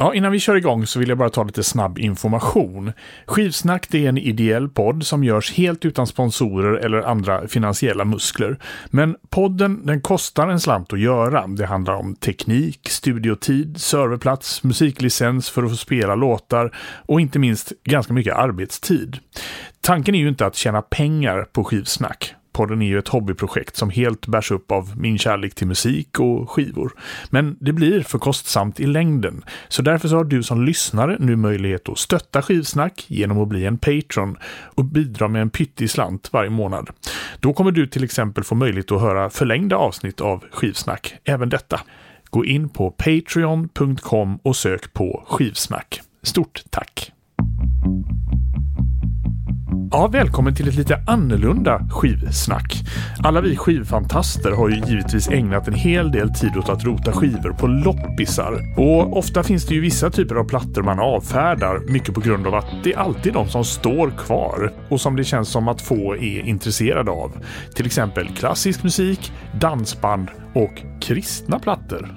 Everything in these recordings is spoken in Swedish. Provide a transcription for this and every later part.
Ja, innan vi kör igång så vill jag bara ta lite snabb information. Skivsnack det är en ideell podd som görs helt utan sponsorer eller andra finansiella muskler. Men podden den kostar en slant att göra. Det handlar om teknik, studiotid, serverplats, musiklicens för att få spela låtar och inte minst ganska mycket arbetstid. Tanken är ju inte att tjäna pengar på skivsnack. Musikpodden är ju ett hobbyprojekt som helt bärs upp av min kärlek till musik och skivor. Men det blir för kostsamt i längden. Så därför så har du som lyssnare nu möjlighet att stötta Skivsnack genom att bli en patron och bidra med en pytteslant varje månad. Då kommer du till exempel få möjlighet att höra förlängda avsnitt av Skivsnack, även detta. Gå in på patreon.com och sök på Skivsnack. Stort tack! Ja, välkommen till ett lite annorlunda skivsnack. Alla vi skivfantaster har ju givetvis ägnat en hel del tid åt att rota skivor på loppisar. Och ofta finns det ju vissa typer av plattor man avfärdar, mycket på grund av att det är alltid de som står kvar och som det känns som att få är intresserade av. Till exempel klassisk musik, dansband och kristna plattor.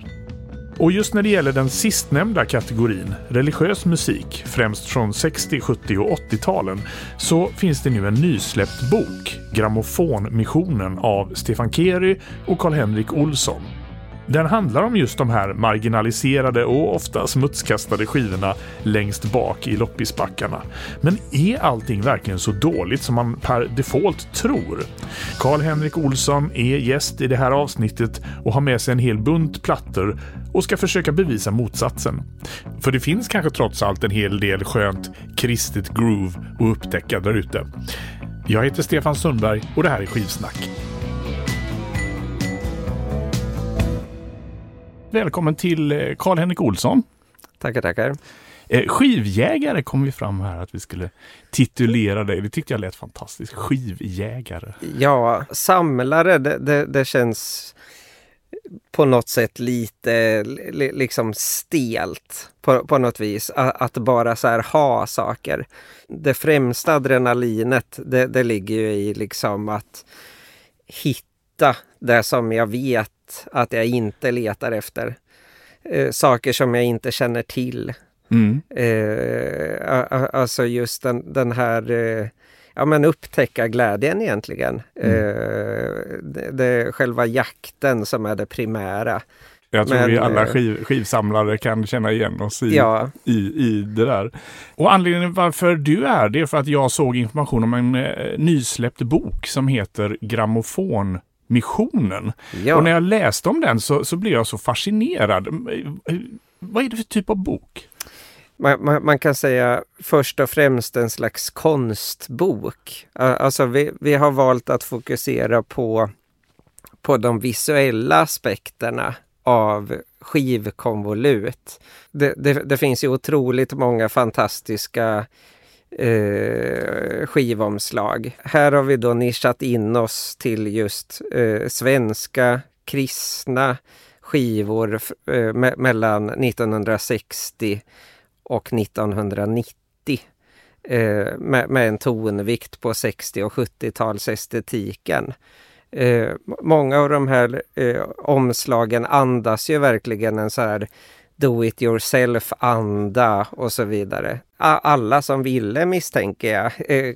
Och just när det gäller den sistnämnda kategorin, religiös musik, främst från 60-, 70 och 80-talen, så finns det nu en nysläppt bok, Grammofonmissionen av Stefan Keri och Karl-Henrik Olsson. Den handlar om just de här marginaliserade och ofta smutskastade skivorna längst bak i loppisbackarna. Men är allting verkligen så dåligt som man per default tror? Karl-Henrik Olsson är gäst i det här avsnittet och har med sig en hel bunt plattor och ska försöka bevisa motsatsen. För det finns kanske trots allt en hel del skönt kristet groove att upptäcka där ute. Jag heter Stefan Sundberg och det här är Skivsnack. Välkommen till eh, Karl-Henrik Olsson. Tackar, tackar. Eh, skivjägare kom vi fram här att vi skulle titulera dig. Det tyckte jag lät fantastiskt. Skivjägare. Ja, samlare, det, det, det känns på något sätt lite liksom stelt på, på något vis. Att, att bara så här ha saker. Det främsta adrenalinet, det, det ligger ju i liksom att hitta det som jag vet att jag inte letar efter. Eh, saker som jag inte känner till. Mm. Eh, alltså just den, den här eh, ja, men upptäcka glädjen egentligen. Mm. Eh, det, det själva jakten som är det primära. Jag tror men, vi alla eh, skiv, skivsamlare kan känna igen oss i, ja. i, i det där. Och anledningen varför du är det är för att jag såg information om en eh, nysläppt bok som heter Grammofon missionen. Ja. Och när jag läste om den så, så blev jag så fascinerad. Vad är det för typ av bok? Man, man, man, kan säga först och främst en slags konstbok. Alltså vi, vi har valt att fokusera på, på de visuella aspekterna av skivkonvolut. Det, det, det finns ju otroligt många fantastiska eh, skivomslag. Här har vi då nischat in oss till just eh, svenska kristna skivor eh, me mellan 1960 och 1990. Eh, med, med, en tonvikt på 60 och 70-talsestetiken. Eh, många av de här eh, omslagen andas ju verkligen en så här do it yourself-anda och så vidare. Alla som ville misstänker jag eh,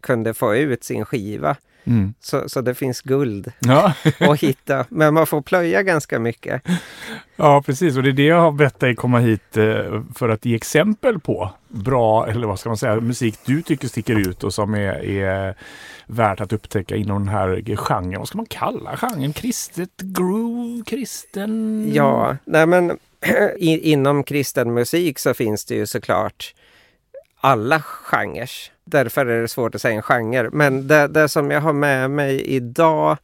kunde få ut sin skiva. Mm. Så, så det finns guld ja. att hitta. Men man får plöja ganska mycket. Ja, precis. Och det är det jag har bett dig komma hit eh, för att ge exempel på bra, eller vad ska man säga, musik du tycker sticker ut och som är, är värt att upptäcka inom den här genren. Vad ska man kalla genren? Kristet groove? Kristen? Ja, nej men inom kristen musik så finns det ju såklart alla genrer. Därför är det svårt att säga en genre. Men det, det som jag har med mig idag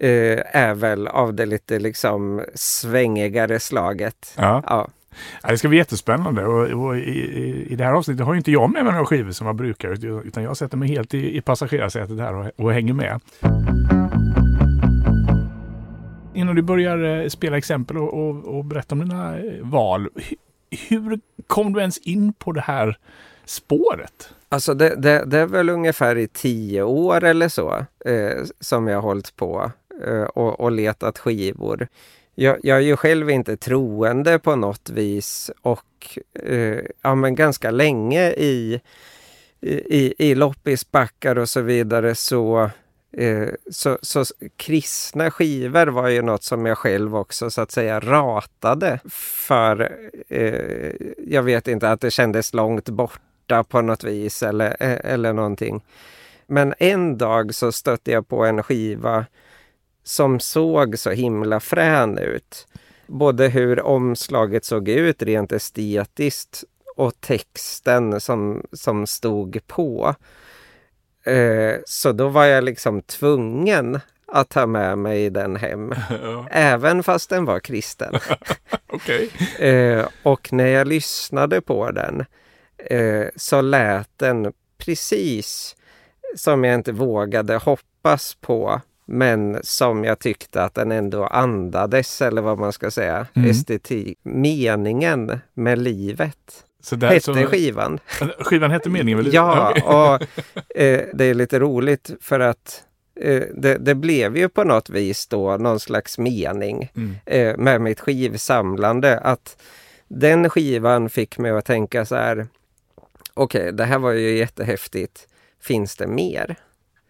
eh, är väl av det lite liksom svängigare slaget. Ja. ja. Ja, det ska bli jättespännande och, och i, i, det här avsnittet har inte jag med mig några skivor som jag brukar utan jag sätter mig helt i, i passagerarsätet här och, och hänger med innan du börjar eh, spela exempel och, och, och berätta om dina eh, val. Hur kom du ens in på det här spåret? Alltså det, det, det är väl ungefär i tio år eller så eh, som jag har hållit på eh, och, och letat skivor. jag, jag är ju själv inte troende på något vis och eh, ja, men ganska länge i, i, i loppisbackar och så vidare så Eh, så, så kristna skivor var ju något som jag själv också så att säga ratade. För eh, jag vet inte att det kändes långt borta på något vis eller, eh, eller någonting. Men en dag så stötte jag på en skiva som såg så himla frän ut. Både hur omslaget såg ut rent estetiskt och texten som, som stod på. Eh, så då var jag liksom tvungen att ta med mig den hem. Ja. Även fast den var kristen. okay. eh, och när jag lyssnade på den eh, så lät den precis som jag inte vågade hoppas på. Men som jag tyckte att den ändå andades, eller vad man ska säga, mm. estetik. Meningen med livet. Så där, hette så, skivan. Skivan hette Meningen med livet? Ja, och eh, det är lite roligt för att eh, det, det, blev ju på något vis då någon slags mening mm. eh, med mitt skivsamlande. Att den skivan fick mig att tänka så här. Okej, okay, det här var ju jättehäftigt. Finns det mer?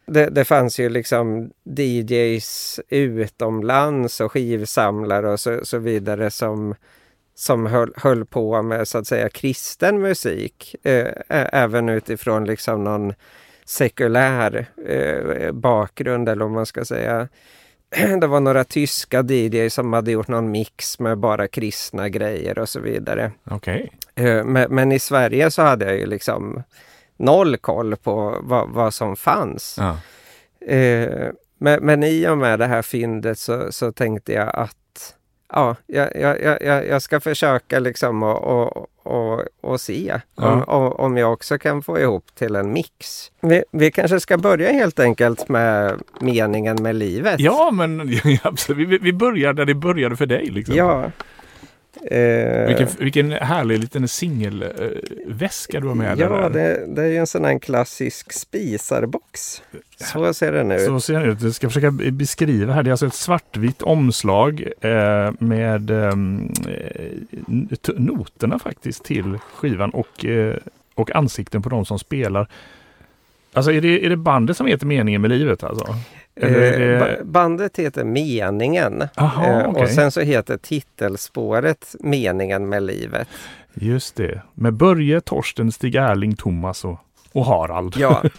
Det, det, fanns ju liksom DJs utomlands och skivsamlare och så, så vidare som som höll, höll, på med så att säga kristen musik. Eh, även utifrån liksom någon sekulär eh, bakgrund eller om man ska säga. Det var några tyska DJ som hade gjort någon mix med bara kristna grejer och så vidare. Okay. Eh, men, men, i Sverige så hade jag ju liksom noll koll på vad, vad som fanns. Ja. Eh, men, men i och med det här fyndet så, så tänkte jag att ja, jag, jag, jag, jag ska försöka liksom och, och, och, och se ja. om, om jag också kan få ihop till en mix. Vi, vi kanske ska börja helt enkelt med meningen med livet. Ja, men absolut. Vi, vi börjar där det började för dig. Liksom. Ja. Eh, vilken, vilken härlig liten singelväska du har med Ja, där. Det, det är ju en sån här klassisk spisarbox. Så ser den ut. Så ser den ut. Jag ska försöka beskriva här. Det är alltså ett svartvitt omslag eh, med ehm, eh, noterna faktiskt till skivan och, eh, och ansikten på de som spelar. Alltså är det, är det bandet som heter Meningen med livet alltså? Eh, bandet heter Meningen Aha, eh, okay. och sen så heter titelspåret Meningen med livet. Just det, med Börje, Torsten, Stig Erling, Thomas och, och Harald. Ja.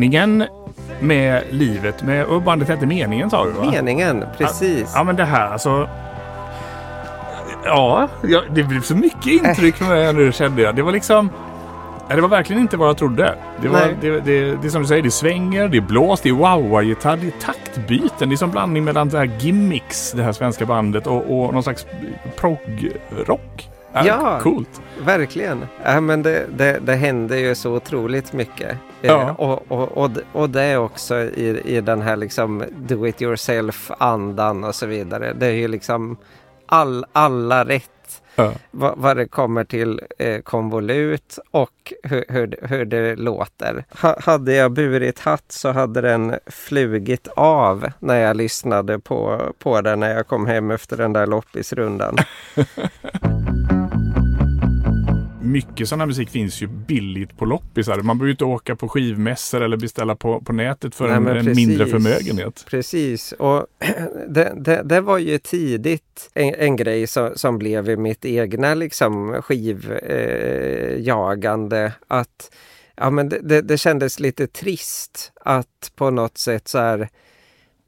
meningen med livet med och bandet hette Meningen sa du va? Meningen, precis. Ja men det här alltså. Ja, ja det blev så mycket intryck för mig nu kände jag. Det var liksom. Det var verkligen inte vad jag trodde. Det, var, det, det, det är som du säger, det svänger, det är blås, det är wah-wah-gitarr, det är taktbyten. Det är som blandning mellan det här Gimmicks, det här svenska bandet, och, och någon slags prog-rock. Ja, Ja. Coolt. Verkligen. Ja, men det, det, det händer ju så otroligt mycket. Ja. Eh, och, och, och, och det också i, i den här liksom do it yourself-andan och så vidare. Det är ju liksom all, alla rätt Ja. vad, vad det kommer till eh, konvolut och hur, hur, det- hur det låter. Ha, hade jag burit hatt så hade den flugit av när jag lyssnade på, på den när jag kom hem efter den där loppisrundan. Mycket sån här musik finns ju billigt på loppisar. Man behöver ju inte åka på skivmässor eller beställa på, på nätet för Nej, en, men en precis. mindre förmögenhet. Precis, och det, det, det var ju tidigt en, en grej som, som blev i mitt egna liksom skivjagande. Eh, att ja, men det, det, det kändes lite trist att på något sätt så här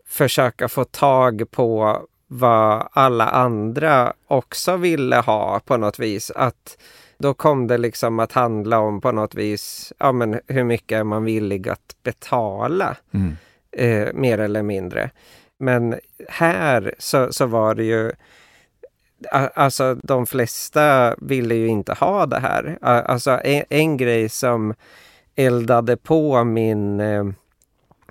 försöka få tag på vad alla andra också ville ha på något vis. Att då kom det liksom att handla om på något vis, ja men hur mycket är man villig att betala? Mm. eh, mer eller mindre. Men här så, så var det ju Alltså de flesta ville ju inte ha det här. Alltså en, en grej som eldade på min eh,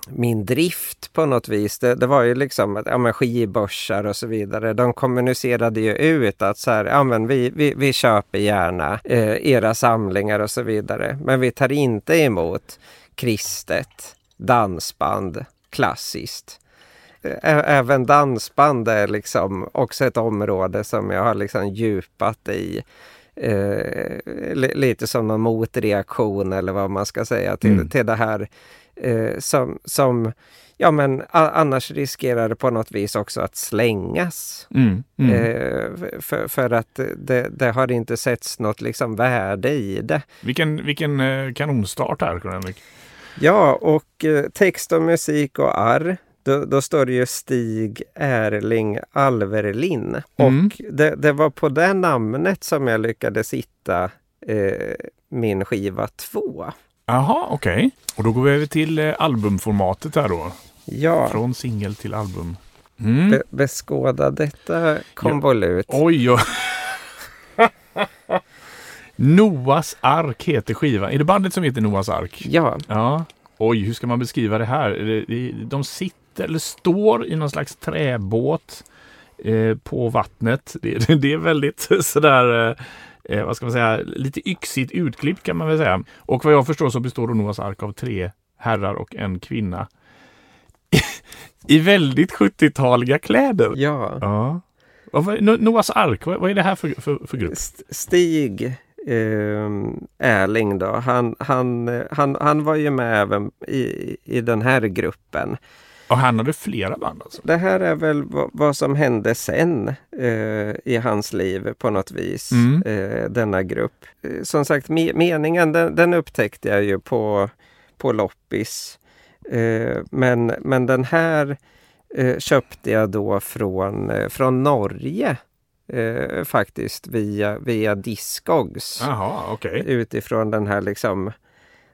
min drift på något vis. Det, det var ju liksom ja, men skivbörsar och så vidare. De kommunicerade ju ut att så här, ja, men vi, vi, vi köper gärna eh, era samlingar och så vidare. Men vi tar inte emot kristet, dansband, klassiskt. Ä- Även dansband är liksom också ett område som jag har liksom djupat i. Eh, li- lite som någon motreaktion eller vad man ska säga till, Mm. till det här eh, som, som ja men annars riskerar det på något vis också att slängas. Mm. Mm. Eh, för, för att det, det har inte setts något liksom värde i det. Vilken, vilken eh, kanonstart här, Henrik. Ja, och eh, text och musik och arr. Då, då står det ju Stig Erling Alverlin. Mm. Och det, det var på det namnet som jag lyckades hitta eh, min skiva 2. Jaha, okej. Och då går vi över till eh, albumformatet här då. Ja, Från singel till album. Mm. be, beskåda detta konvolut. Oj, oj. Noahs ark heter skivan. Är det bandet som heter Noahs ark? Ja, Ja. Oj, hur ska man beskriva det här? De sitter eller står i någon slags träbåt eh, på vattnet. Det, det är väldigt sådär, eh, eh, vad ska man säga, lite yxigt utklippt kan man väl säga. Och vad jag förstår så består då Noahs ark av tre herrar och en kvinna. I väldigt 70-taliga kläder. ja. Ja. Noahs ark, vad, är det här för, för, för grupp? St- Stig eh, Erling då, han, han, eh, han, han var ju med även i, i den här gruppen. Och han hade flera band alltså? Det här är väl vad, som hände sen eh, i hans liv på något vis, Mm. eh, denna grupp. Eh, som sagt, me meningen den, den upptäckte jag ju på, på loppis. Eh, men, men den här eh, köpte jag då från, från Norge. Faktiskt via, via Discogs. Jaha, okej. Utifrån den här liksom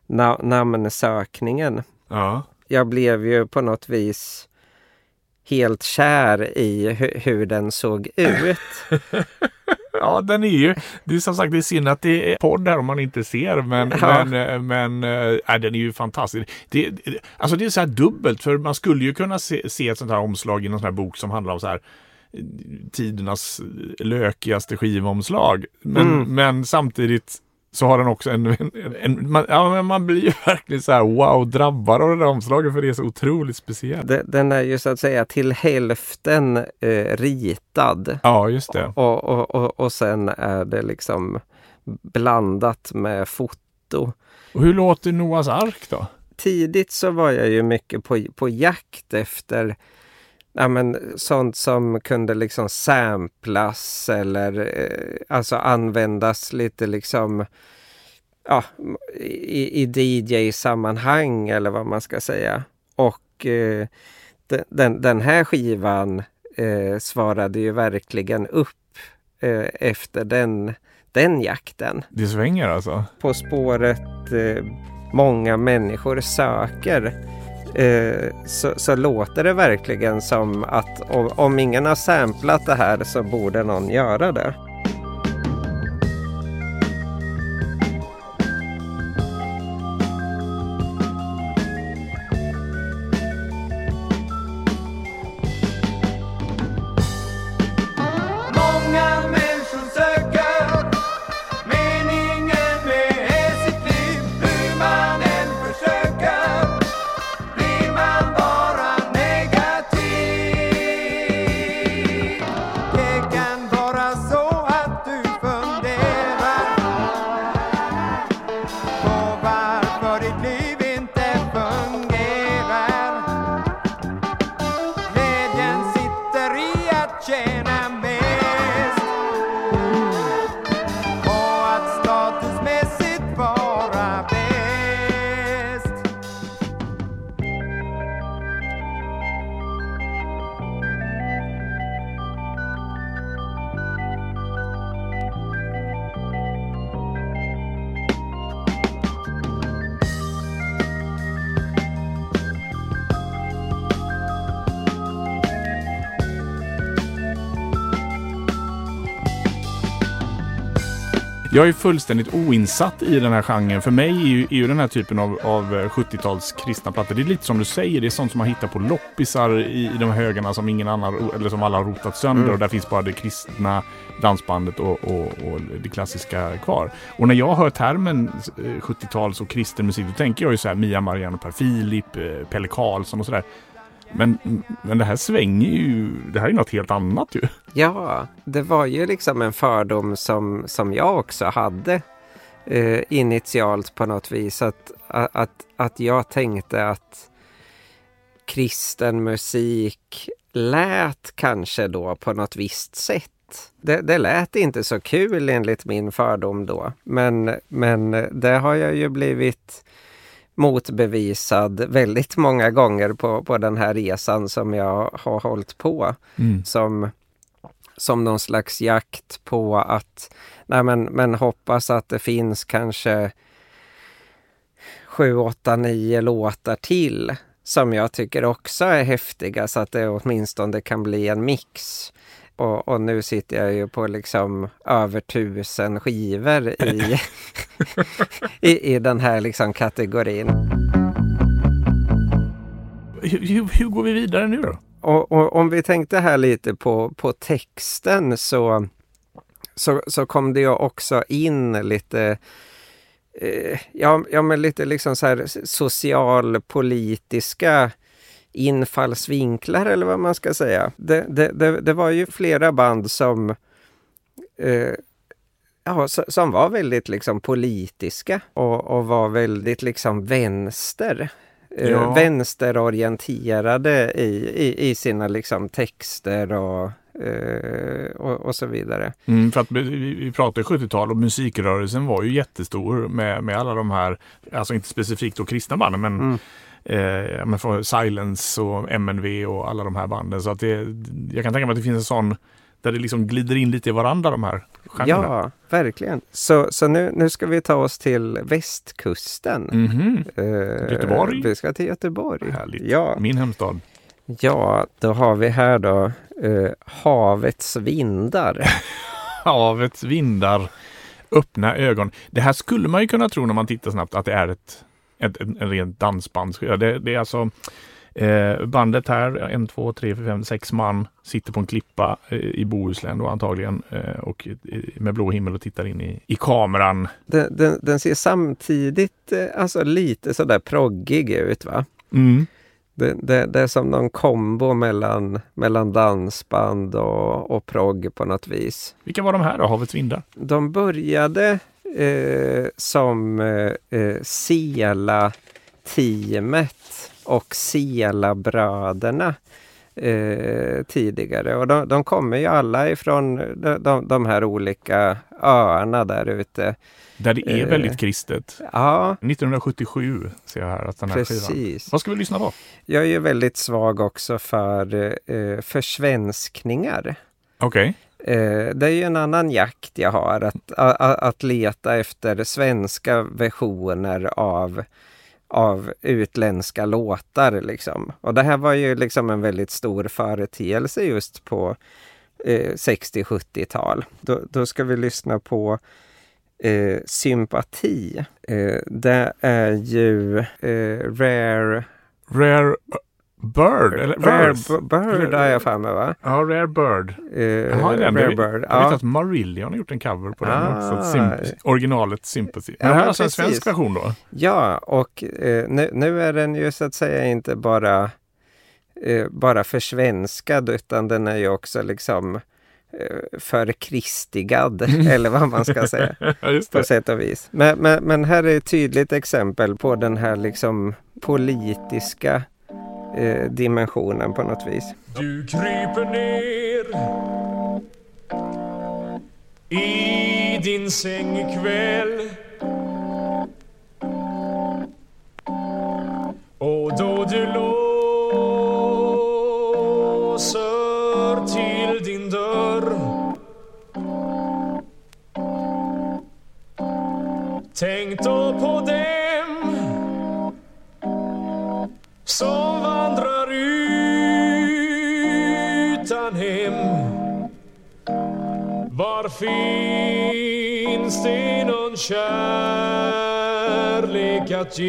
na namnsökningen Ja. Jag blev ju på något vis helt kär i hu- hur den såg ut. Ja, den är ju, det är som sagt det är synd att det är podd här om man inte ser, men, Ja. men, eh, men äh, den är ju fantastisk. Det, det- alltså det är så här dubbelt, för man skulle ju kunna se, se ett sånt här omslag i någon sån här bok som handlar om så här eh, tidernas lökigaste skivomslag. Men, Mm. men samtidigt så har den också en, en, en man, ja, man blir ju verkligen så här wow, drabbad av det där omslaget för det är så otroligt speciellt. De- Den är ju så att säga till hälften eh, ritad. Ja, just det. Och, och, och, och sen är det liksom blandat med foto. Och hur låter Noahs ark då? Tidigt så var jag ju mycket på, på jakt efter ja, men, sånt som kunde liksom samplas eller eh, alltså användas lite liksom ja, i, i DJ-sammanhang eller vad man ska säga. Och eh, den, den här skivan eh, svarade ju verkligen upp eh, efter den, den jakten. Det svänger alltså? På spåret eh, många människor söker eh, så, så, låter det verkligen som att om, om ingen har samplat det här så borde någon göra det. Jag är fullständigt oinsatt i den här genren. För mig är ju, är ju den här typen av, av 70-tals eh, kristna plattor, det är lite som du säger, det är sånt som man hittar på loppisar i, i de högarna som ingen annan, eller som alla har rotat sönder mm. och där finns bara det kristna dansbandet och, och, och, det klassiska kvar. Och när jag hör termen 70-tals eh, och kristen musik, då tänker jag ju så här Mia Marianne Per Filip, eh, Pelle Karlsson och sådär. Men, men det här svänger ju, det här är något helt annat ju. Ja, det var ju liksom en fördom som, som jag också hade eh, initialt på något vis. Att, att, att jag tänkte att kristen musik lät kanske då på något visst sätt. Det, det lät inte så kul enligt min fördom då. Men, men det har jag ju blivit motbevisad väldigt många gånger på, på den här resan som jag har hållit på. Mm. Som, som någon slags jakt på att nej men, men hoppas att det finns kanske sju, åtta, nio låtar till som jag tycker också är häftiga så att det åtminstone kan bli en mix. Och, och, nu sitter jag ju på liksom över tusen skivor i, i, i den här liksom kategorin. Hur, hur, går vi vidare nu då? Och, och, om vi tänkte här lite på, på texten så, så, så kom det ju också in lite eh, ja, ja, men lite liksom så här socialpolitiska infallsvinklar eller vad man ska säga. Det, det, det, det var ju flera band som eh, ja, som var väldigt liksom politiska och, och var väldigt liksom vänster. Eh, ja. vänsterorienterade i, i, i, sina liksom texter och, eh, och, och, så vidare. Mm, för att vi, vi pratar 70-tal och musikrörelsen var ju jättestor med, med alla de här, alltså inte specifikt då kristna banden men mm eh, men från Silence och MNV och alla de här banden. Så att det, jag kan tänka mig att det finns en sån där det liksom glider in lite i varandra de här genrerna. Ja, verkligen. Så, så nu, nu ska vi ta oss till västkusten. Mm -hmm. eh, Göteborg. Vi ska till Göteborg. Härligt. Ja. Min hemstad. Ja, då har vi här då eh, Havets vindar. havets vindar. Öppna ögon. Det här skulle man ju kunna tro när man tittar snabbt att det är ett ett, en, en rent dansbandsskiva. Det, det är alltså eh, bandet här, en, två, tre, fyra, fem, sex man sitter på en klippa eh, i Bohuslän då antagligen eh, och med blå himmel och tittar in i, i kameran. Den, den, den ser samtidigt eh, alltså lite sådär proggig ut va? Mm. Det, det, det, är som någon kombo mellan, mellan dansband och, och progg på något vis. Vilka var de här då, Havets vindar? De började eh, som eh, eh, Sela-teamet och Sela-bröderna. eh, tidigare. Och de, de, kommer ju alla ifrån de, de, de här olika öarna där ute. Där det är väldigt eh, kristet. Ja. 1977 ser jag här att den här Precis. skivan. Vad ska vi lyssna på? Jag är ju väldigt svag också för eh, försvenskningar. Okej. Okay. Eh, det är ju en annan jakt jag har, att, a, att leta efter svenska versioner av av utländska låtar. Liksom. Och det här var ju liksom en väldigt stor företeelse just på eh, 60-70-tal. Då, då, ska vi lyssna på eh, Sympati. Eh, det är ju eh, Rare... Rare Bird? Eller Rare Bird har jag för mig va? Ja, Rare Bird. Uh, Jaha, den. Rare jag, Bird. Jag vet att Marillion har gjort en cover på den ah. också. Sim originalet Sympathy. Men ja, det här är alltså en svensk version då? Ja, och uh, nu, nu, är den ju så att säga inte bara, uh, bara försvenskad utan den är ju också liksom förkristigad eller vad man ska säga. på sätt och vis. Men, men, men, här är ett tydligt exempel på den här liksom politiska eh, dimensionen på något vis. Du kryper ner i din säng ikväll kärlek att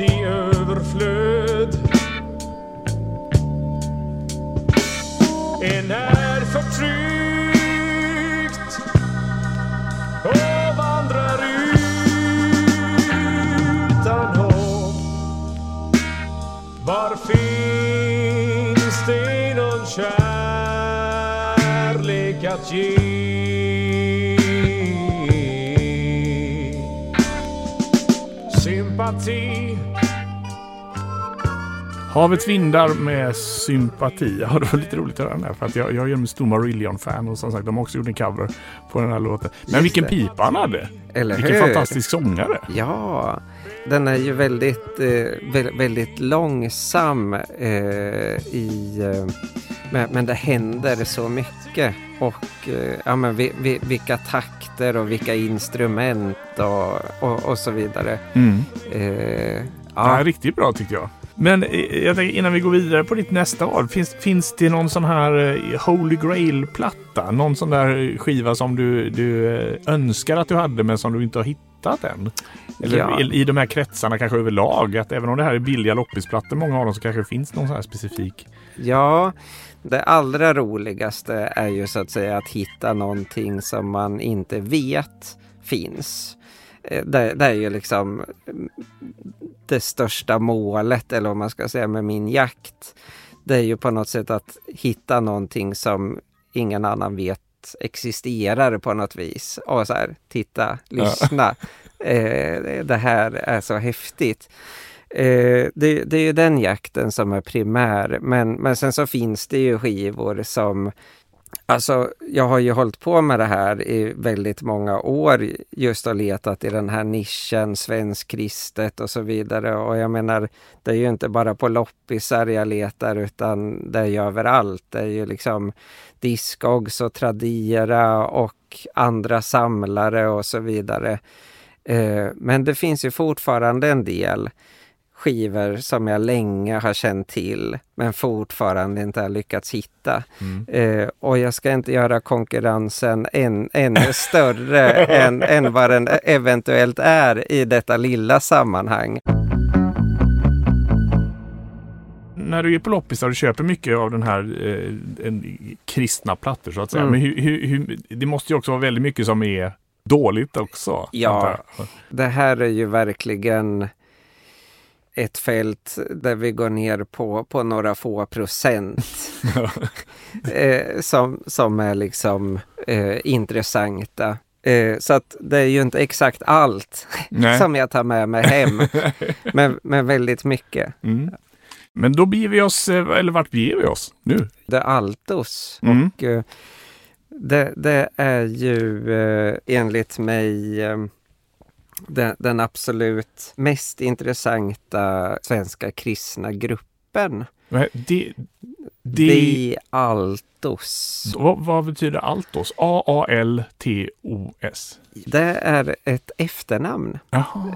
i överflöd En är förtryckt och vandrar utan hopp Var finns det någon kärlek att ge? sympati Havets vindar med sympati. Ja, det var lite roligt att höra den här för att jag, jag är en stor Marillion-fan och som sagt de har också gjort en cover på den här låten. Men Just vilken det. pipa han hade! Eller vilken hur? fantastisk sångare! Ja, den är ju väldigt, eh, väldigt långsam eh, i eh, men, men det händer så mycket och eh, ja, men vi, vi, vilka takter och vilka instrument och, och, och så vidare. Mm. Eh, ja. riktigt bra tyckte jag. Men eh, jag tänker, innan vi går vidare på ditt nästa val, finns, finns det någon sån här eh, Holy Grail-platta? Någon sån där skiva som du, du önskar att du hade men som du inte har hittat än? Eller ja. i, i de här kretsarna kanske överlag, att även om det här är billiga loppisplattor, många av dem, så kanske det finns någon sån här specifik? Ja, det allra roligaste är ju så att säga att hitta någonting som man inte vet finns. Eh, det, det, är ju liksom det största målet, eller vad man ska säga, med min jakt. Det är ju på något sätt att hitta någonting som ingen annan vet existerar på något vis. Och så här, titta, lyssna. Ja. Eh, det här är så häftigt. Eh, det, det, är ju den jakten som är primär. Men, men sen så finns det ju skivor som Alltså, jag har ju hållit på med det här i väldigt många år, just och letat i den här nischen, svensk kristet och så vidare. Och jag menar, det är ju inte bara på loppisar jag letar utan det är ju överallt. Det är ju liksom Discogs och Tradera och andra samlare och så vidare. Eh, men det finns ju fortfarande en del skivor som jag länge har känt till men fortfarande inte har lyckats hitta. Eh, och jag ska inte göra konkurrensen än, ännu större än, än vad den eventuellt är i detta lilla sammanhang. När du är på loppisar och köper mycket av den här eh, en, kristna plattor så att säga. Mm. Men hur, hur, hur, det måste ju också vara väldigt mycket som är dåligt också. Ja. Det här är ju verkligen ett fält där vi går ner på, på några få procent eh, som, som är liksom eh, intressanta. Eh, så att det är ju inte exakt allt som jag tar med mig hem, men, men väldigt mycket. Mm. Men då beger vi oss, eh, eller vart beger vi oss nu? Det är Altos Mm. och eh, det, det är ju eh, enligt mig den, den absolut mest intressanta svenska kristna gruppen. Vad- Det, det, De Altos. vad, vad betyder Altos? A-A-L-T-O-S. Det är ett efternamn.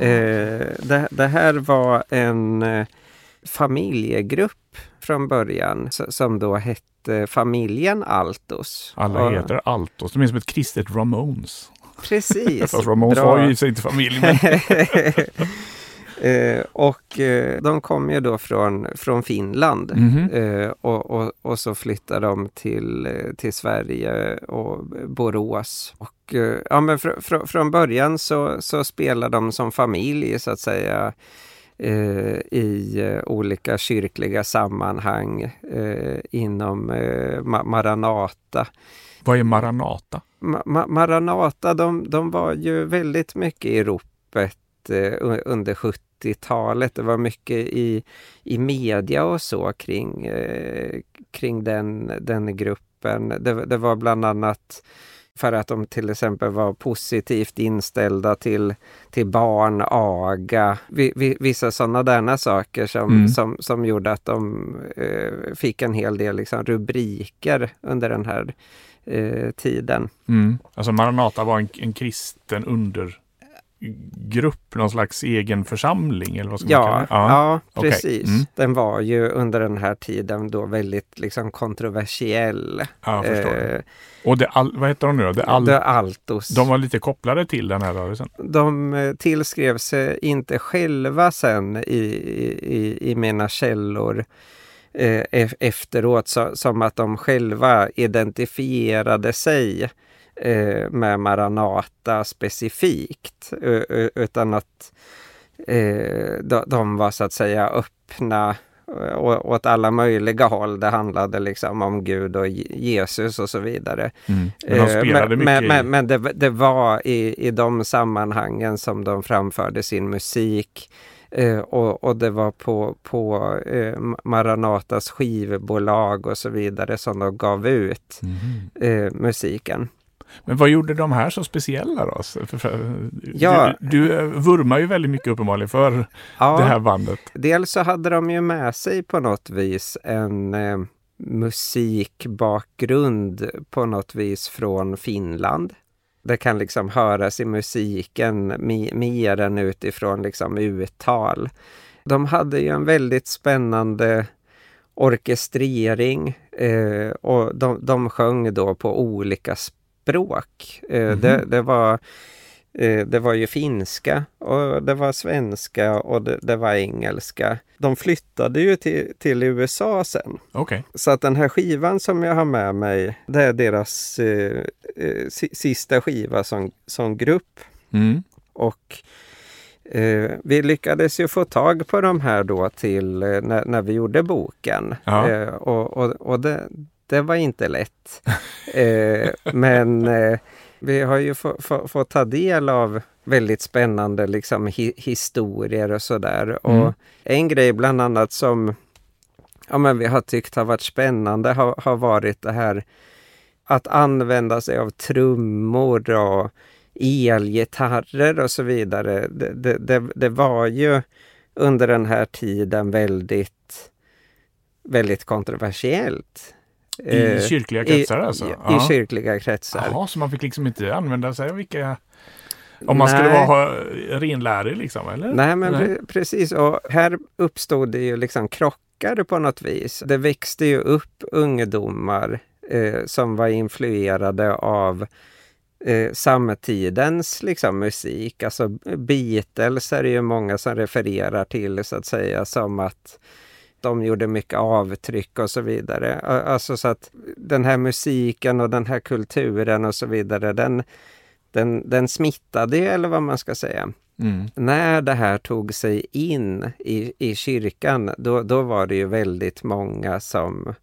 Eh, det, det här var en eh, familjegrupp från början som då hette familjen Altos. Alla heter Altos. De är som ett kristet Ramones. Precis. Fast Ramones Bra. var ju i sig inte familj. Men... eh, och eh, de kom ju då från, från Finland. Mhm. Eh, och, och, och så flyttade de till, eh, till Sverige och Borås. Och, eh, ja, men fr, fr, från början så, så spelade de som familj så att säga eh, i olika kyrkliga sammanhang eh, inom eh, Ma- Maranata. Vad är Maranata? Ma- Ma- Maranata, de, de var ju väldigt mycket i ropet eh, under 70-talet. Det var mycket i, i media och så kring, eh, kring den, den gruppen. Det, det var bland annat för att de till exempel var positivt inställda till, till barn, aga, vi, vi, vissa sådana där saker som, Mm. som, som gjorde att de eh, fick en hel del liksom, rubriker under den här eh, tiden. Mm. Alltså Maranata var en, en kristen undergrupp, någon slags egen församling eller vad ska man kalla Ja, det? ja. okej. precis. Mm. Den var ju under den här tiden då väldigt liksom kontroversiell. Ja. Eh, Och det all, vad heter de nu då? Det all, The Altos. de var lite kopplade till den här rörelsen. De eh, tillskrev sig inte själva sen i, i, i mina källor eh, e- efteråt så, som att de själva identifierade sig eh, med Maranata specifikt. Utan att eh, de, de var så att säga öppna eh, åt alla möjliga håll. Det handlade liksom om Gud och Je- Jesus och så vidare. Men de Eh, men, men, men det, det var i, i de sammanhangen som de framförde sin musik. Eh, och, och det var på, på eh, Maranatas skivbolag och så vidare som de gav ut eh, musiken. Men vad gjorde de här så speciella då? Ja. Du, du eh, vurmar ju väldigt mycket uppenbarligen för Ja, det här bandet. Dels så hade de ju med sig på något vis en eh, musikbakgrund på något vis från Finland. Det kan liksom höras i musiken mer än utifrån liksom uttal. De hade ju en väldigt spännande orkestrering eh, och de, de sjöng då på olika språk. Eh, det, det var Det var ju finska och det var svenska och det, det var engelska. De flyttade ju till, till USA sen. Okej. Så att den här skivan som jag har med mig, det är deras eh, eh, si- sista skiva som, som grupp. Mm. Och eh, vi lyckades ju få tag på de här då till eh, när, när vi gjorde boken. Ja. Eh, och och, och det, det var inte lätt. eh, men eh, vi har ju få- få- fått ta del av väldigt spännande liksom, hi, historier och sådär. Mm. Och en grej bland annat som ja, men vi har tyckt har varit spännande har, har varit det här att använda sig av trummor och elgitarrer och så vidare. Det, det, det, det var ju under den här tiden väldigt, väldigt kontroversiellt. I Eh, kyrkliga kretsar alltså? I, i Ja. kyrkliga kretsar. Jaha, så man fick liksom inte använda sig av vilka... Om man skulle Nej. vara renlärig liksom, eller? Nej, men Nej. Pre- precis. Och här uppstod det ju liksom krockar på något vis. Det växte ju upp ungdomar eh, som var influerade av eh, samtidens liksom, musik. Alltså Beatles är det ju många som refererar till så att säga som att de gjorde mycket avtryck och så vidare. Alltså så att den här musiken och den här kulturen och så vidare, den, den, den smittade ju, eller vad man ska säga Mm. när det här tog sig in i, i kyrkan, då, då var det ju väldigt många som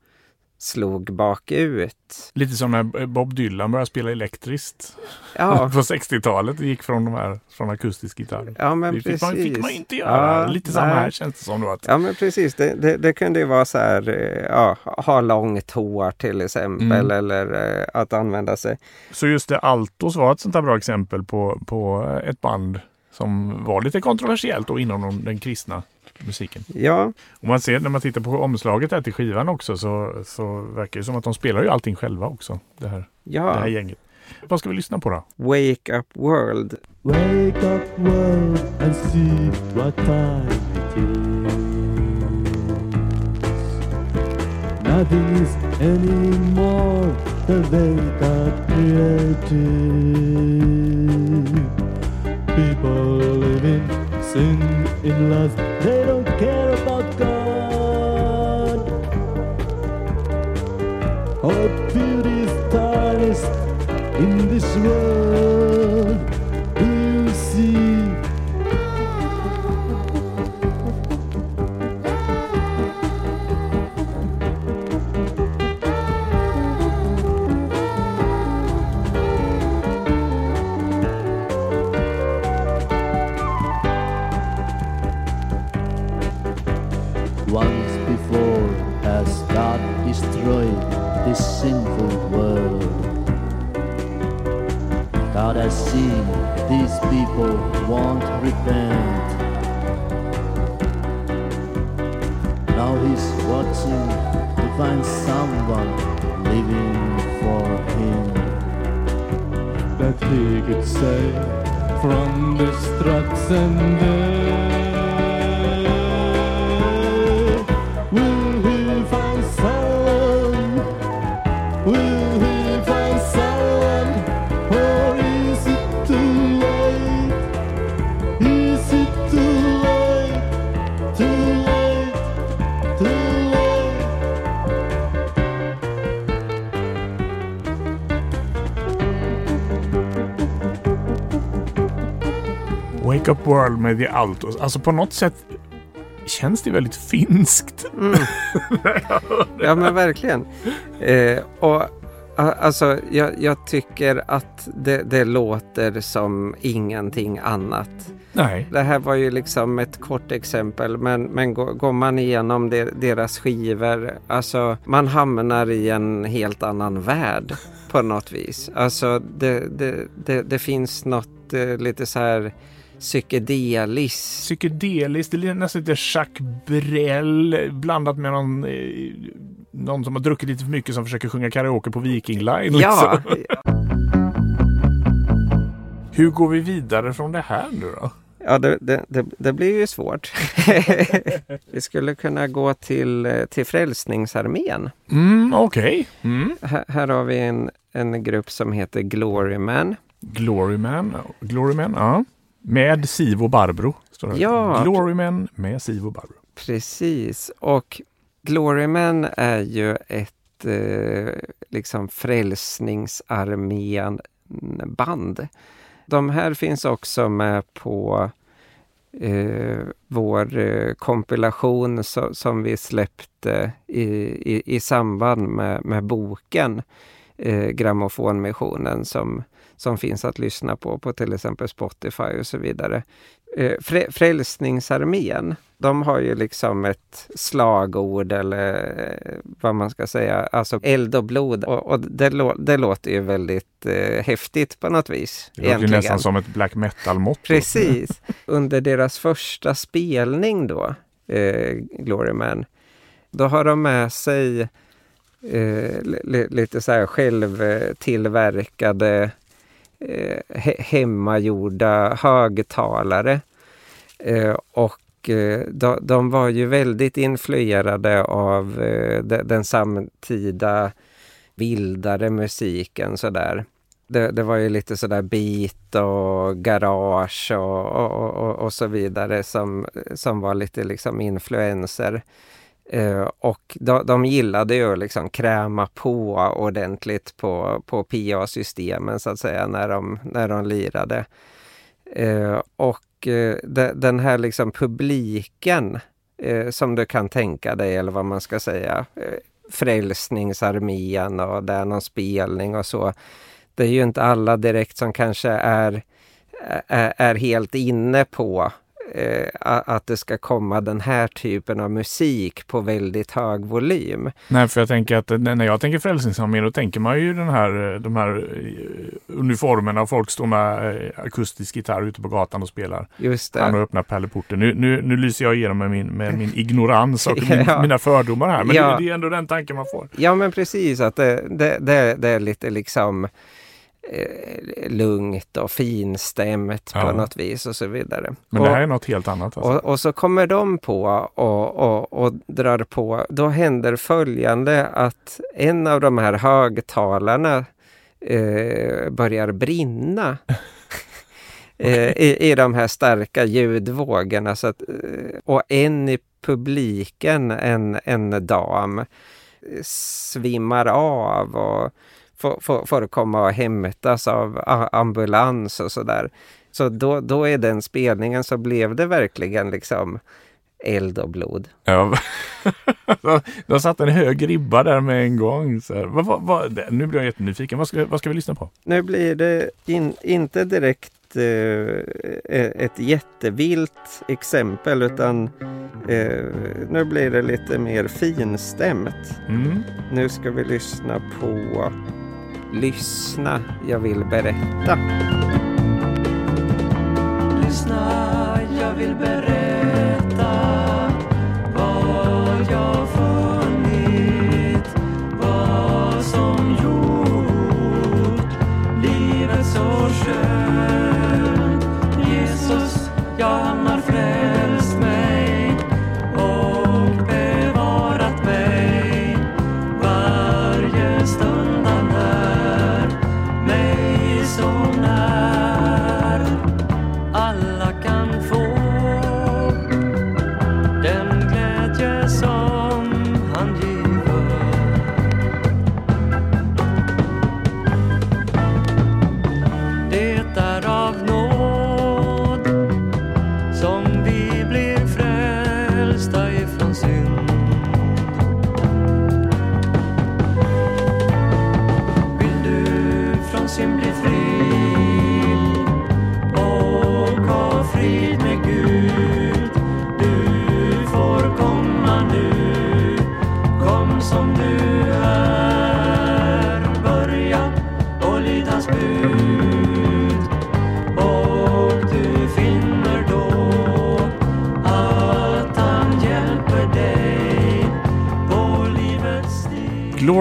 slog bakut. Lite som när Bob Dylan började spela elektriskt Ja, på 60-talet. Det gick från de här från akustisk gitarr. ja men det fick precis. man, fick man inte göra. Ja, Lite samma nej. här känns det som då. Att, Ja men precis, det, det, det kunde ju vara så här, eh, ja, ha långt hår till exempel Mm. eller eh, att använda sig. Så just det, Altos var ett sånt här bra exempel på, på ett band som var lite kontroversiellt och inom de- den kristna musiken. Ja, Och man ser när man tittar på omslaget här till skivan också så, så verkar det som att de spelar ju allting själva också. Det här, det här ja. gänget. Vad ska vi lyssna på då? Wake Up World. Wake up world and see what time it is. Nothing is anymore the wake up reality. People live in sin, in lust, they don't care about God. Our beauty is tarnished in this world. Seen these people won't repent. Now he's watching to find someone living for him. That he could save from destruction Wake Up World med The Altos. Alltså på något sätt känns det väldigt finskt. Ja men verkligen. Eh, och alltså jag, jag tycker att det, det låter som ingenting annat. Nej. Det här var ju liksom ett kort exempel men, men går, går man igenom de, deras skivor, alltså man hamnar i en helt annan värld på något vis. Alltså det, det, det, det finns något eh, lite så här psykedeliskt. Psykedeliskt, det är nästan lite Jacques Brel blandat med någon, eh, någon som har druckit lite för mycket som försöker sjunga karaoke på Viking Line. Ja, Liksom. Hur går vi vidare från det här nu då? Ja, det, det, det, det blir ju svårt. Vi skulle kunna gå till, eh, till Frälsningsarmén. Mm, Okej. Mm. Här, här har vi en, en grupp som heter Gloryman. Gloryman. Gloryman, ja. Med Siv och Barbro. Står det. Ja. Gloryman med Siv och Barbro. Precis. Och Gloryman är ju ett eh, liksom Frälsningsarmén-band. De här finns också med på eh, vår eh, kompilation so, som vi släppte i, i, i samband med, med boken eh, Grammofonmissionen som, som finns att lyssna på på till exempel Spotify och så vidare. Eh, Frä, Frälsningsarmén, de har ju liksom ett slagord eller eh, vad man ska säga, alltså eld och blod. Och, och det, lå, det låter ju väldigt eh, häftigt på något vis. Det låter ju nästan som ett black metal-motto. Precis. Under deras första spelning då, eh, Glory Man, då har de med sig eh, li, lite så här självtillverkade Eh, he, hemmagjorda högtalare. Eh, och eh, de, de, var ju väldigt influerade av de, den samtida vildare musiken sådär. Det, det var ju lite sådär beat och garage och, och, och, och så vidare som, som var lite liksom influenser. Uh, och de, de gillade ju att liksom kräma på ordentligt på, på PA-systemen så att säga när de, när de lirade. Uh, och uh, de, den här liksom publiken som du kan tänka dig eller vad man ska säga, Frälsningsarmén och det är någon spelning och så. Det är ju inte alla direkt som kanske är, är, är helt inne på eh, att det ska komma den här typen av musik på väldigt hög volym. Nej, för jag tänker att när jag tänker Frälsningsarmén då tänker man ju den här, de här eh, uniformerna och folk står med eh, akustisk gitarr ute på gatan och spelar. Just det. Han har öppnat pärleporten. Nu, nu, nu lyser jag igenom med min, med min ignorans och min, Ja. mina fördomar här. Men Ja. det, det är ändå den tanken man får. Ja men precis, att det, det, det, det är lite liksom eh, lugnt och finstämt Ja. på något vis och så vidare. Men och, det här är något helt annat. Alltså. och, och så kommer de på och, och, och drar på. Då händer följande att en av de här högtalarna eh, börjar brinna. eh, i, I de här starka ljudvågorna. Så att, eh, och en i publiken, en, en dam, eh, svimmar av och får, får, komma och hämtas av a- ambulans och sådär. Så då, då är den spelningen så blev det verkligen liksom eld och blod. Ja. Du satt en hög ribba där med en gång. Så. Vad, vad, vad, nu blir jag jättenyfiken. Vad ska, vad ska vi lyssna på? Nu blir det in, inte direkt eh, ett jättevilt exempel utan eh, nu blir det lite mer finstämt. Mm. Nu ska vi lyssna på Lyssna, jag vill berätta. Lyssna, jag vill berätta vad jag funnit, vad som gjort livet så skönt. Jesus, jag hamnar frälst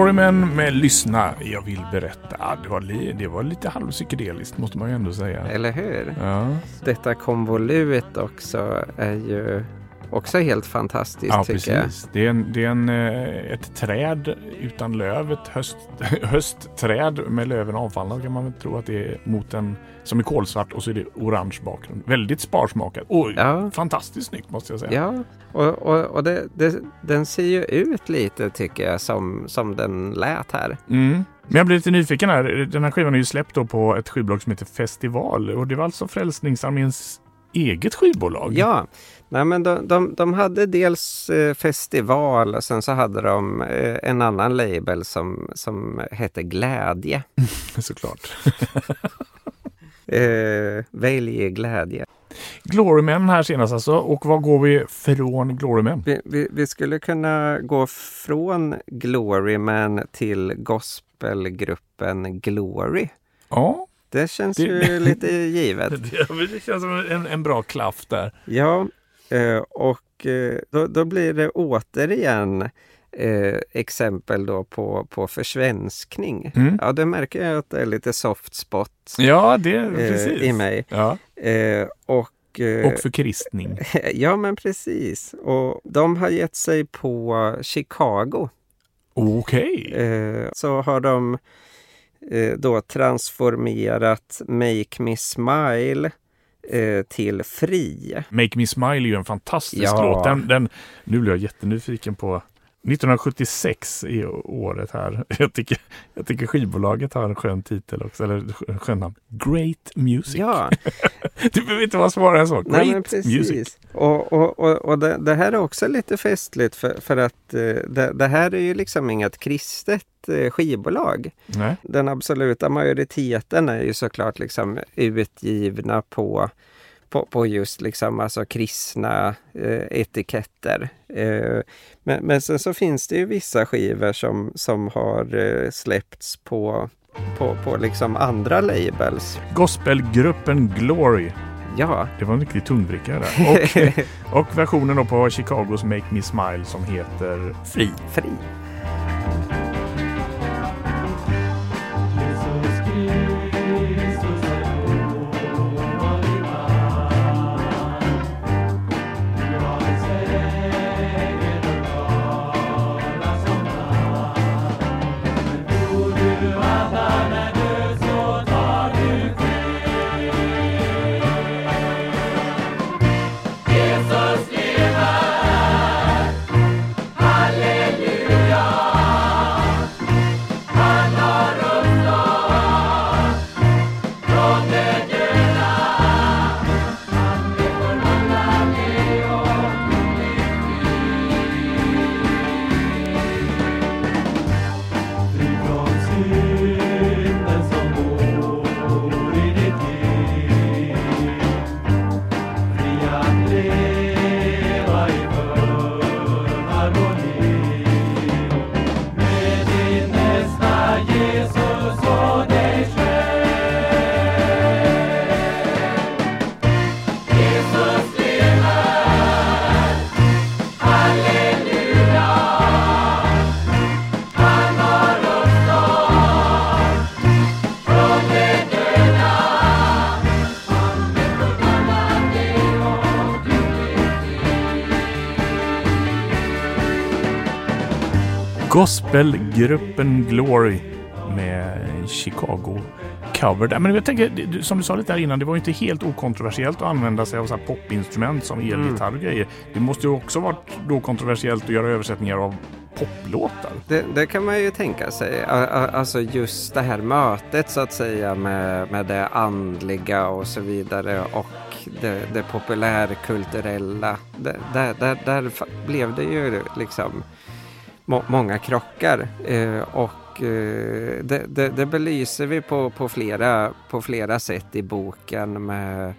stig. Gloryman med Lyssna, jag vill berätta. Det, var li, det var lite halvpsykedeliskt måste man ju ändå säga. Eller hur? Ja, Detta konvolut också är ju också helt fantastiskt ja tycker jag. precis. Det är, en, det är en, eh, ett träd utan löv, ett höst, höstträd med löven avfallna kan man väl tro att det är mot en som är kolsvart och så är det orange bakgrund. Väldigt sparsmakat och Ja. fantastiskt snyggt måste jag säga. Ja, och, och, och det, det, den ser ju ut lite tycker jag som, som den lät här. Mm. Men jag blir lite nyfiken här. Den här skivan är ju släppt på ett skivbolag som heter Festival och det var alltså Frälsningsarméns eget skivbolag. Ja, nej men de, de, de hade dels eh, festival och sen så hade de eh, en annan label som, som hette Glädje. såklart. Eh, välj glädje. Glorymen här senast alltså. Och vad går vi från Glorymen? Vi, vi, vi skulle kunna gå från Gloryman till gospelgruppen Glory. Ja, Det känns Det- ju lite givet. det känns som en, en bra klaff där. Ja, eh, och eh, då, då blir det återigen eh, exempel då på, på försvenskning. Mm. Ja, det märker jag att det är lite soft spot Ja, det eh, i mig. Ja, Eh, och, och förkristning. ja, men precis. Och de har gett sig på Chicago. Okej. Eh, så har de eh, då transformerat Make Me Smile eh, till Fri. Make Me Smile är ju en fantastisk Ja. låt. Den, den, nu blir jag jättenyfiken på 1976 i året här. Jag tycker, jag tycker skivbolaget har en skön titel också, eller sk- skön namn. Great Music. Ja, Det behöver inte vara svårare än så. Great nej. Music. Och, och, och, och det, det här är också lite festligt för, för att eh, det, det här är ju liksom inget kristet eh, skivbolag. Nej. Den absoluta majoriteten är ju såklart liksom utgivna på, på, på just liksom alltså kristna eh, etiketter. Eh, men, men sen så finns det ju vissa skivor som, som har eh, släppts på, på, på liksom andra labels. Gospelgruppen Glory. Ja, Det var en riktig tungvrickare där. Och, och versionen då på Chicagos Make Me Smile som heter Fri. fri. Gospelgruppen Glory med Chicago cover. Men jag tänker, som du sa lite här innan, det var ju inte helt okontroversiellt att använda sig av så popinstrument som elgitarr och grejer. Det måste ju också varit då kontroversiellt att göra översättningar av poplåtar. Det, det kan man ju tänka sig. Alltså just det här mötet så att säga med, med det andliga och så vidare och det, det populärkulturella. Där, där, där blev det ju liksom må, många krockar. Eh, och eh, det, det, det belyser vi på, på, flera, på flera sätt i boken med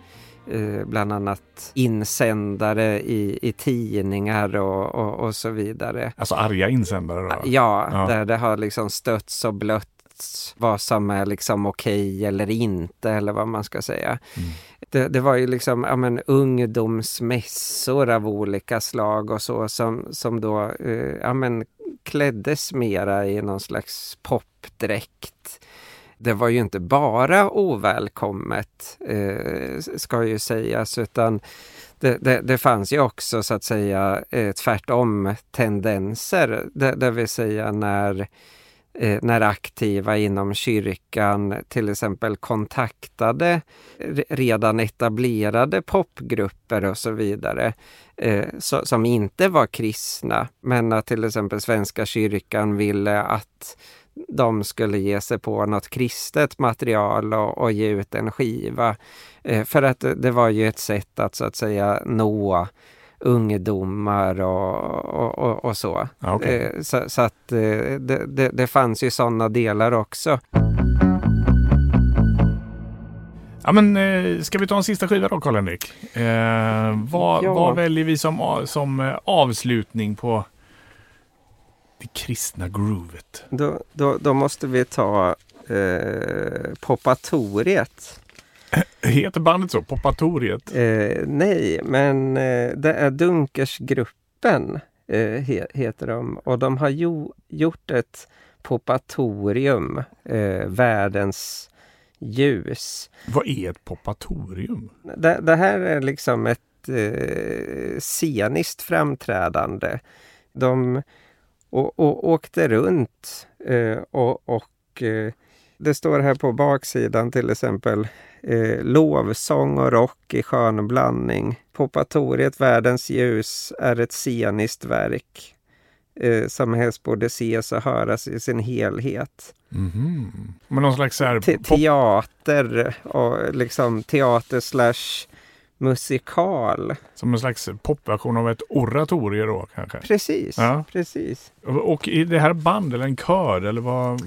eh, bland annat insändare i, i tidningar och, och, och så vidare. Alltså arga insändare. Då. Ja, Ja. där det har liksom stötts och blötts vad som är liksom okej eller inte eller vad man ska säga. Mm. Det, det var ju liksom ja, men, ungdomsmässor av olika slag och så som, som då eh, ja, men, kläddes mera i någon slags popdräkt. Det var ju inte bara ovälkommet, eh, ska ju sägas, utan det, det, det fanns ju också så att säga eh, tvärtom tendenser, det, det vill säga när, eh, när aktiva inom kyrkan till exempel kontaktade redan etablerade popgrupper och så vidare eh, som inte var kristna men att till exempel Svenska kyrkan ville att de skulle ge sig på något kristet material och, och ge ut en skiva. Eh, för att det, var ju ett sätt att så att säga nå ungdomar och, och, och, och så. Ja, okej. Eh, så, så att eh, det, det, det fanns ju sådana delar också. Ja men eh, ska vi ta en sista skiva då Karl-Henrik? Eh, vad, Ja. vad väljer vi som, som eh, avslutning på det kristna groovet? Då, då, då måste vi ta eh, Poppatoriet. Heter bandet så? Poppatoriet? Eh, nej, men eh, det är Dunkersgruppen eh, he, heter de. Och de har jo, gjort ett Poppatorium, Världens ljus. Vad är ett poppatorium? Det, det här är liksom ett eh, sceniskt framträdande. De och, och, åkte runt eh, och, och eh, det står här på baksidan till exempel eh, lovsång och rock i skön blandning. Poppatoriet Världens ljus är ett sceniskt verk eh, som helst borde ses och höras i sin helhet. Mhm. Men någon slags här Te- teater och liksom teater slash musikal. som en slags popversion av ett oratorie då kanske? Precis, Ja. precis. Och- Och är det här band eller en kör eller vad?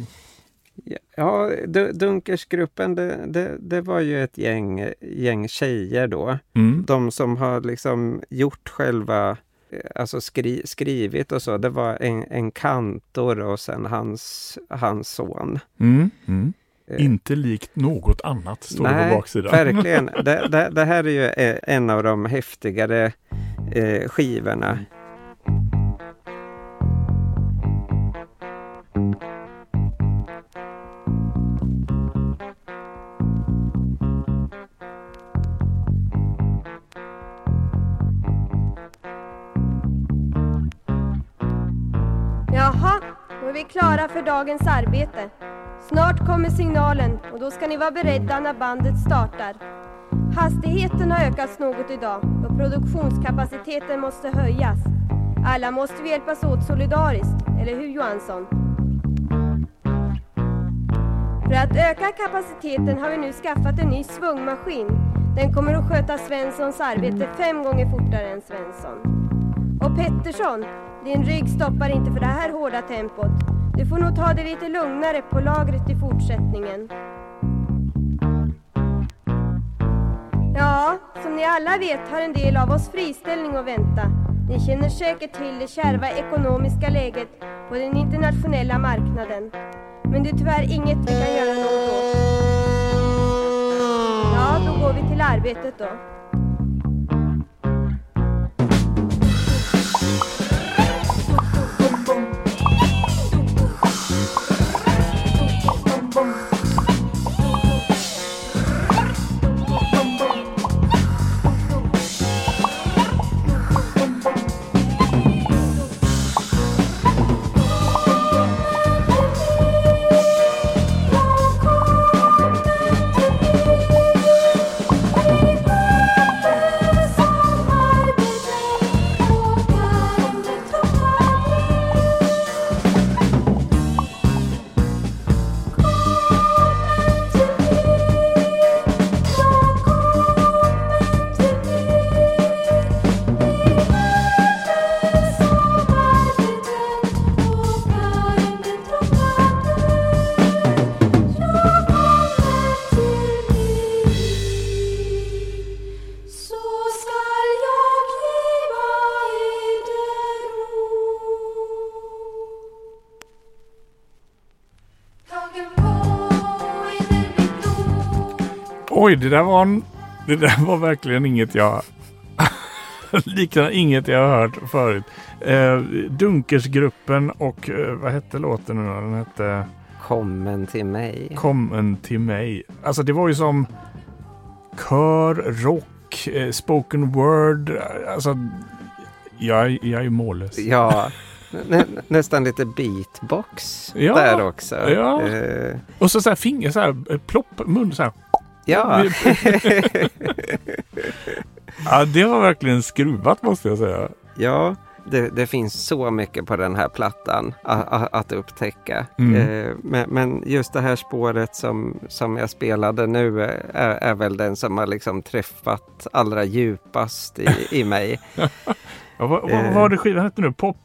Ja, Du- Dunkersgruppen det, det, det var ju ett gäng, gäng tjejer då. Mm. De som har liksom gjort själva, alltså skri, skrivit och så. Det var en, en kantor och sen hans, hans son. Mm. Mm. Eh, Inte likt något annat står det på Nej, baksidan. verkligen. Det, det, det här är ju eh, en av de häftigare eh, skivorna. Är vi klara för dagens arbete. Snart kommer signalen och då ska ni vara beredda när bandet startar. Hastigheten har ökats något idag och produktionskapaciteten måste höjas. Alla måste vi hjälpas åt solidariskt, eller hur Johansson? För att öka kapaciteten har vi nu skaffat en ny svungmaskin. Den kommer att sköta Svenssons arbete fem gånger fortare än Svensson. Och Pettersson, din rygg stoppar inte för det här hårda tempot. Du får nog ta det lite lugnare på lagret i fortsättningen. Ja, som ni alla vet har en del av oss friställning att vänta. Ni känner säkert till det kärva ekonomiska läget på den internationella marknaden. Men det är tyvärr inget vi kan göra något åt. Ja, då går vi till arbetet då. Oj, det där var en, Det där var verkligen inget jag liknar inget jag har hört förut. Eh, Dunkersgruppen och eh, vad hette låten nu då? Den hette Kommen till mig. Kommen till mig. Alltså det var ju som kör, rock, eh, spoken word. Alltså jag, jag är ju mållös. Ja, nä, nästan lite beatbox Ja, där också. ja. Eh, Och så, så här finger så här, eh, plopp, mun så här. Ja. Ja, det var verkligen skruvat måste jag säga. ja. Det, det finns så mycket på den här plattan att, att, upptäcka. Mm. Eh, men, men just det här spåret som, som jag spelade nu är, är väl den som har liksom träffat allra djupast i, i mig. Ja, vad, vad, Eh. var det skivan hette nu? Pop,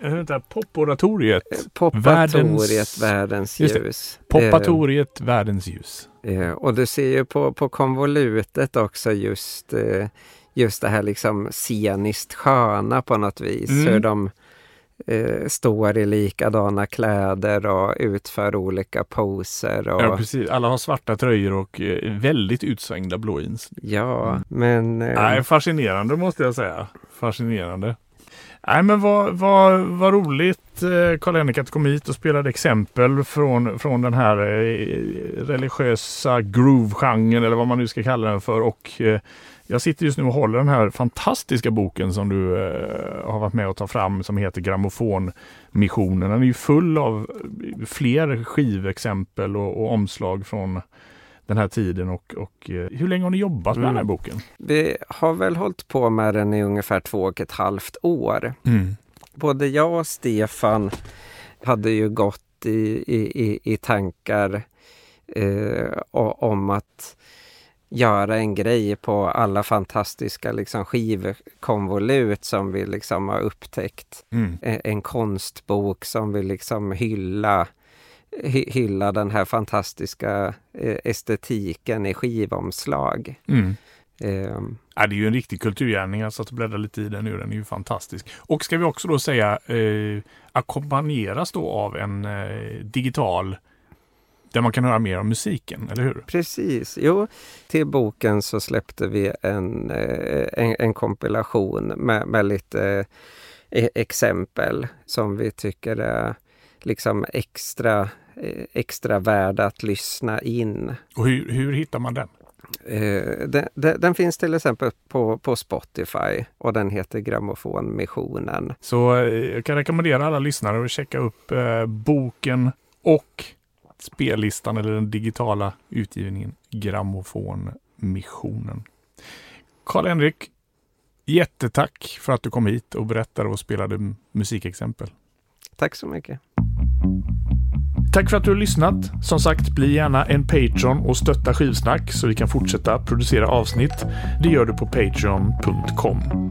vänta, poporatoriet. Popatoriet, världens, det. ljus. Popatoriet, världens ljus. Eh, eh, och du ser ju på, på konvolutet också just, eh, just det här liksom sceniskt sköna på något vis. Mm. Hur de eh, står i likadana kläder och utför olika poser. Och, Ja, precis. Alla har svarta tröjor och eh, väldigt utsvängda blå jeans. Ja, men... eh, Nej, fascinerande måste jag säga. Fascinerande. Nej, men vad, vad, vad roligt eh, Karl-Henrik att du kom hit och spelade exempel från, från den här eh, religiösa groove-genren eller vad man nu ska kalla den för. Och eh, jag sitter just nu och håller den här fantastiska boken som du har varit med och ta fram som heter Grammofonmissionen. Den är ju full av fler skivexempel och, och omslag från den här tiden och, och eh, hur länge har ni jobbat med Mm. den här boken? Vi har väl hållit på med den i ungefär två och ett halvt år. Både jag och Stefan hade ju gått i, i, i, tankar eh, om att göra en grej på alla fantastiska liksom, skivkonvolut som vi liksom har upptäckt. Mm. En, en konstbok som vill liksom hylla, hy, hylla den här fantastiska eh, estetiken i skivomslag. Mm. Ehm, Ja, det är ju en riktig kulturgärning. Satt och bläddrade lite i den nu. Den är ju fantastisk. Och ska vi också då säga eh, ackompanjeras då av en eh, digital där man kan höra mer om musiken, eller hur? Precis, jo. Till boken så släppte vi en, eh, en, en kompilation med, med lite eh, exempel som vi tycker är liksom extra, extra värda att lyssna in. Och hur, hur hittar man den? Eh, Den, den, den finns till exempel på, på Spotify och den heter Grammofonmissionen. Så eh, jag kan rekommendera alla lyssnare att checka upp eh, boken och spellistan eller den digitala utgivningen Grammofonmissionen. Karl-Henrik, jättetack för att du kom hit och berättade och spelade musikexempel. Tack så mycket. Tack för att du har lyssnat. Som sagt, bli gärna en Patreon och stötta Skivsnack så vi kan fortsätta producera avsnitt. Det gör du på patreon.com.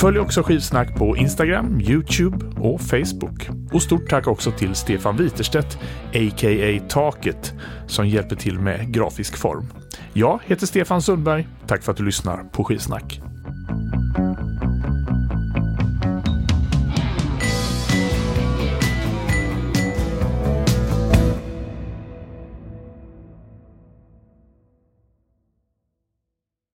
Följ också Skivsnack på Instagram, Youtube och Facebook. Och stort tack också till Stefan Witerstedt, a.k.a. Taket, som hjälper till med grafisk form. Jag heter Stefan Sundberg. Tack för att du lyssnar på Skivsnack.